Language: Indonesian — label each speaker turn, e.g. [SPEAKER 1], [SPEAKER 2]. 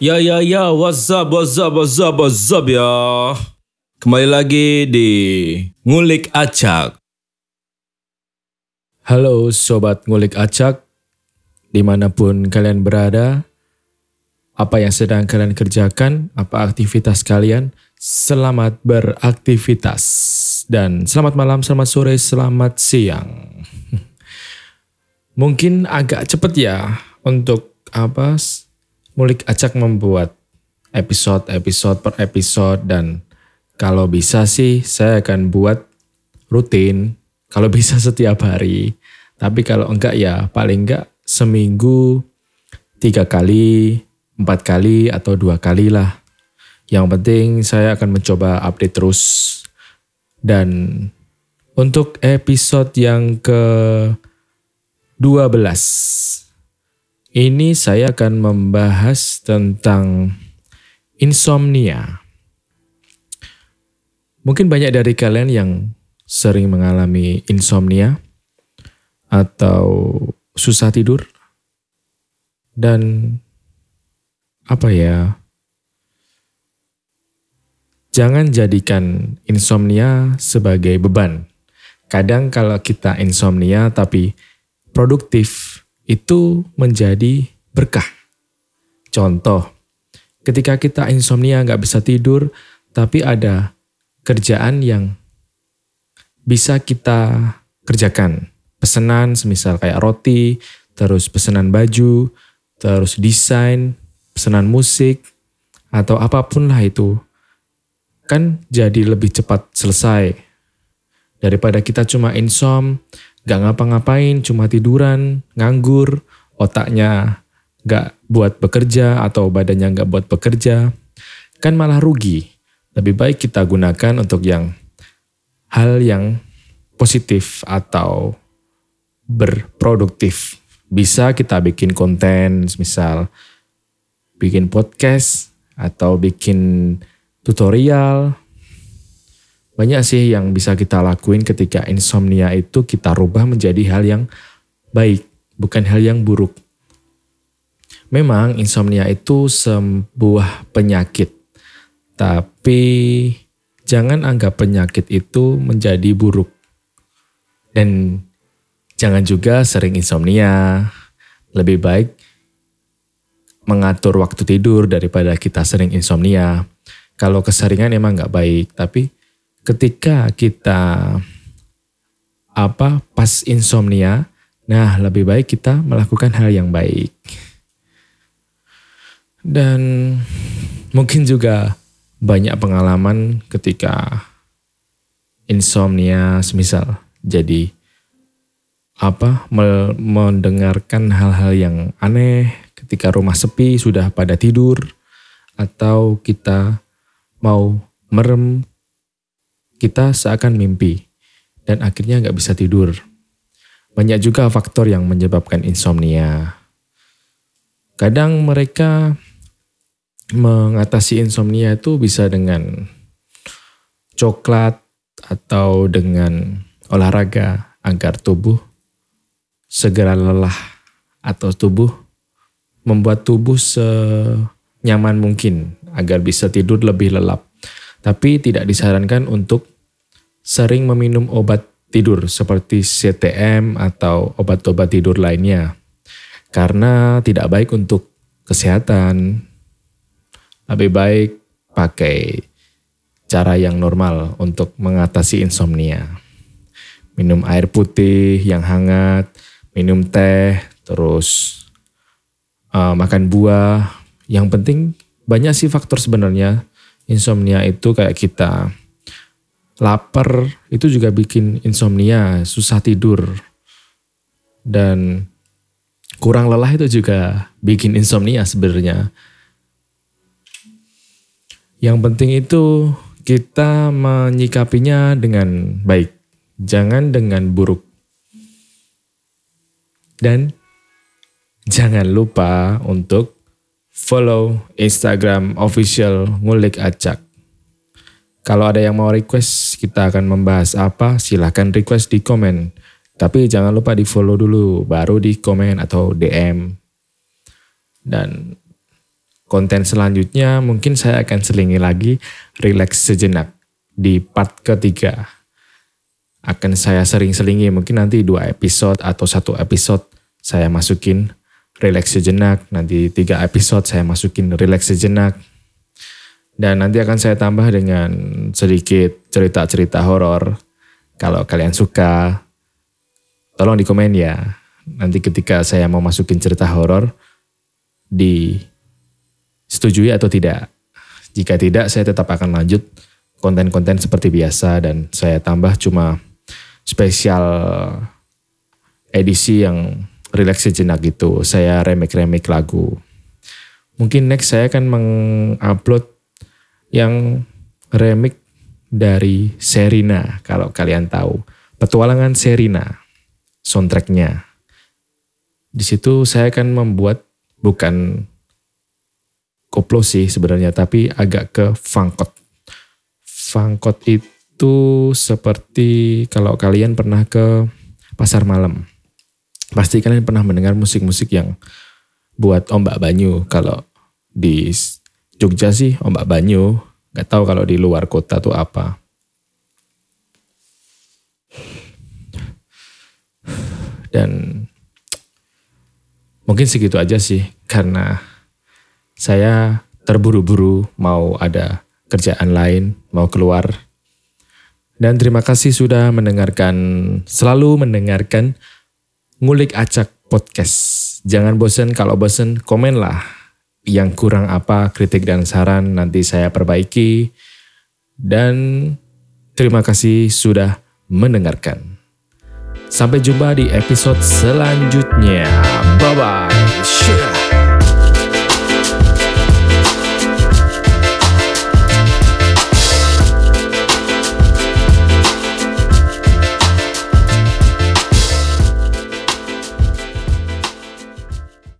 [SPEAKER 1] Ya ya ya, what's up, what's up, what's up, what's up ya. Kembali lagi di Ngulik Acak. Halo sobat Ngulik Acak, di mana pun kalian berada, apa yang sedang kalian kerjakan, apa aktivitas kalian, selamat beraktivitas. Dan selamat malam, selamat sore, selamat siang. Mungkin agak cepet ya untuk apa Mulik Acak membuat episode-episode per episode dan kalau bisa sih saya akan buat rutin. Kalau bisa setiap hari. Tapi kalau enggak ya paling enggak seminggu tiga kali, empat kali atau dua kali lah. Yang penting saya akan mencoba update terus. Dan untuk episode yang ke 12 ini saya akan membahas tentang insomnia. Mungkin banyak dari kalian yang sering mengalami insomnia atau susah tidur. Dan apa ya? Jangan jadikan insomnia sebagai beban. Kadang kalau kita insomnia tapi produktif itu menjadi berkah. Contoh, ketika kita insomnia nggak bisa tidur, tapi ada kerjaan yang bisa kita kerjakan. Pesanan semisal kayak roti, terus pesanan baju, terus desain, pesanan musik, atau apa pun lah itu. Kan jadi lebih cepat selesai. Daripada kita cuma insom, Gak ngapa-ngapain, cuma tiduran, nganggur, otaknya gak buat bekerja atau badannya gak buat bekerja, kan malah rugi. Lebih baik kita gunakan untuk yang hal yang positif atau berproduktif. Bisa kita bikin konten, misal bikin podcast atau bikin tutorial banyak sih yang bisa kita lakuin ketika insomnia itu kita rubah menjadi hal yang baik, bukan hal yang buruk. Memang insomnia itu sebuah penyakit, tapi jangan anggap penyakit itu menjadi buruk. Dan jangan juga sering insomnia. Lebih baik mengatur waktu tidur daripada kita sering insomnia. Kalau keseringan emang nggak baik, tapi ketika kita apa pas insomnia, nah lebih baik kita melakukan hal yang baik. Dan mungkin juga banyak pengalaman ketika insomnia semisal jadi apa mendengarkan hal-hal yang aneh ketika rumah sepi sudah pada tidur atau kita mau merem kita seakan mimpi dan akhirnya nggak bisa tidur. Banyak juga faktor yang menyebabkan insomnia. Kadang mereka mengatasi insomnia itu bisa dengan coklat atau dengan olahraga agar tubuh segera lelah atau tubuh membuat tubuh senyaman mungkin agar bisa tidur lebih lelap. Tapi tidak disarankan untuk sering meminum obat tidur seperti CTM atau obat-obat tidur lainnya. Karena tidak baik untuk kesehatan. Lebih baik pakai cara yang normal untuk mengatasi insomnia. Minum air putih yang hangat, minum teh, terus uh, makan buah. Yang penting banyak sih faktor sebenarnya insomnia itu kayak kita lapar itu juga bikin insomnia, susah tidur. Dan kurang lelah itu juga bikin insomnia sebenarnya. Yang penting itu kita menyikapinya dengan baik, jangan dengan buruk. Dan jangan lupa untuk follow Instagram official ngulik acak. Kalau ada yang mau request kita akan membahas apa, silahkan request di komen. Tapi jangan lupa di follow dulu, baru di komen atau DM. Dan konten selanjutnya mungkin saya akan selingi lagi relax sejenak di part ketiga. Akan saya sering selingi mungkin nanti dua episode atau satu episode saya masukin relax sejenak. Nanti tiga episode saya masukin relax sejenak. Dan nanti akan saya tambah dengan sedikit cerita-cerita horor. Kalau kalian suka, tolong di komen ya. Nanti ketika saya mau masukin cerita horor, di Setujui atau tidak? Jika tidak, saya tetap akan lanjut konten-konten seperti biasa dan saya tambah cuma spesial edisi yang relax sejenak gitu. Saya remake-remake lagu. Mungkin next saya akan mengupload yang remake dari Serina kalau kalian tahu. Petualangan Serina soundtracknya. Di situ saya akan membuat bukan koplo sih sebenarnya, tapi agak ke fangkot. Fangkot itu seperti kalau kalian pernah ke pasar malam. Pasti kalian pernah mendengar musik-musik yang buat ombak banyu. Kalau di Jogja sih ombak banyu, nggak tahu kalau di luar kota tuh apa. Dan mungkin segitu aja sih karena saya terburu-buru mau ada kerjaan lain, mau keluar. Dan terima kasih sudah mendengarkan, selalu mendengarkan Ngulik Acak Podcast. Jangan bosan, kalau bosan komenlah. Yang kurang apa, kritik dan saran nanti saya perbaiki. Dan terima kasih sudah mendengarkan. Sampai jumpa di episode selanjutnya. Bye-bye.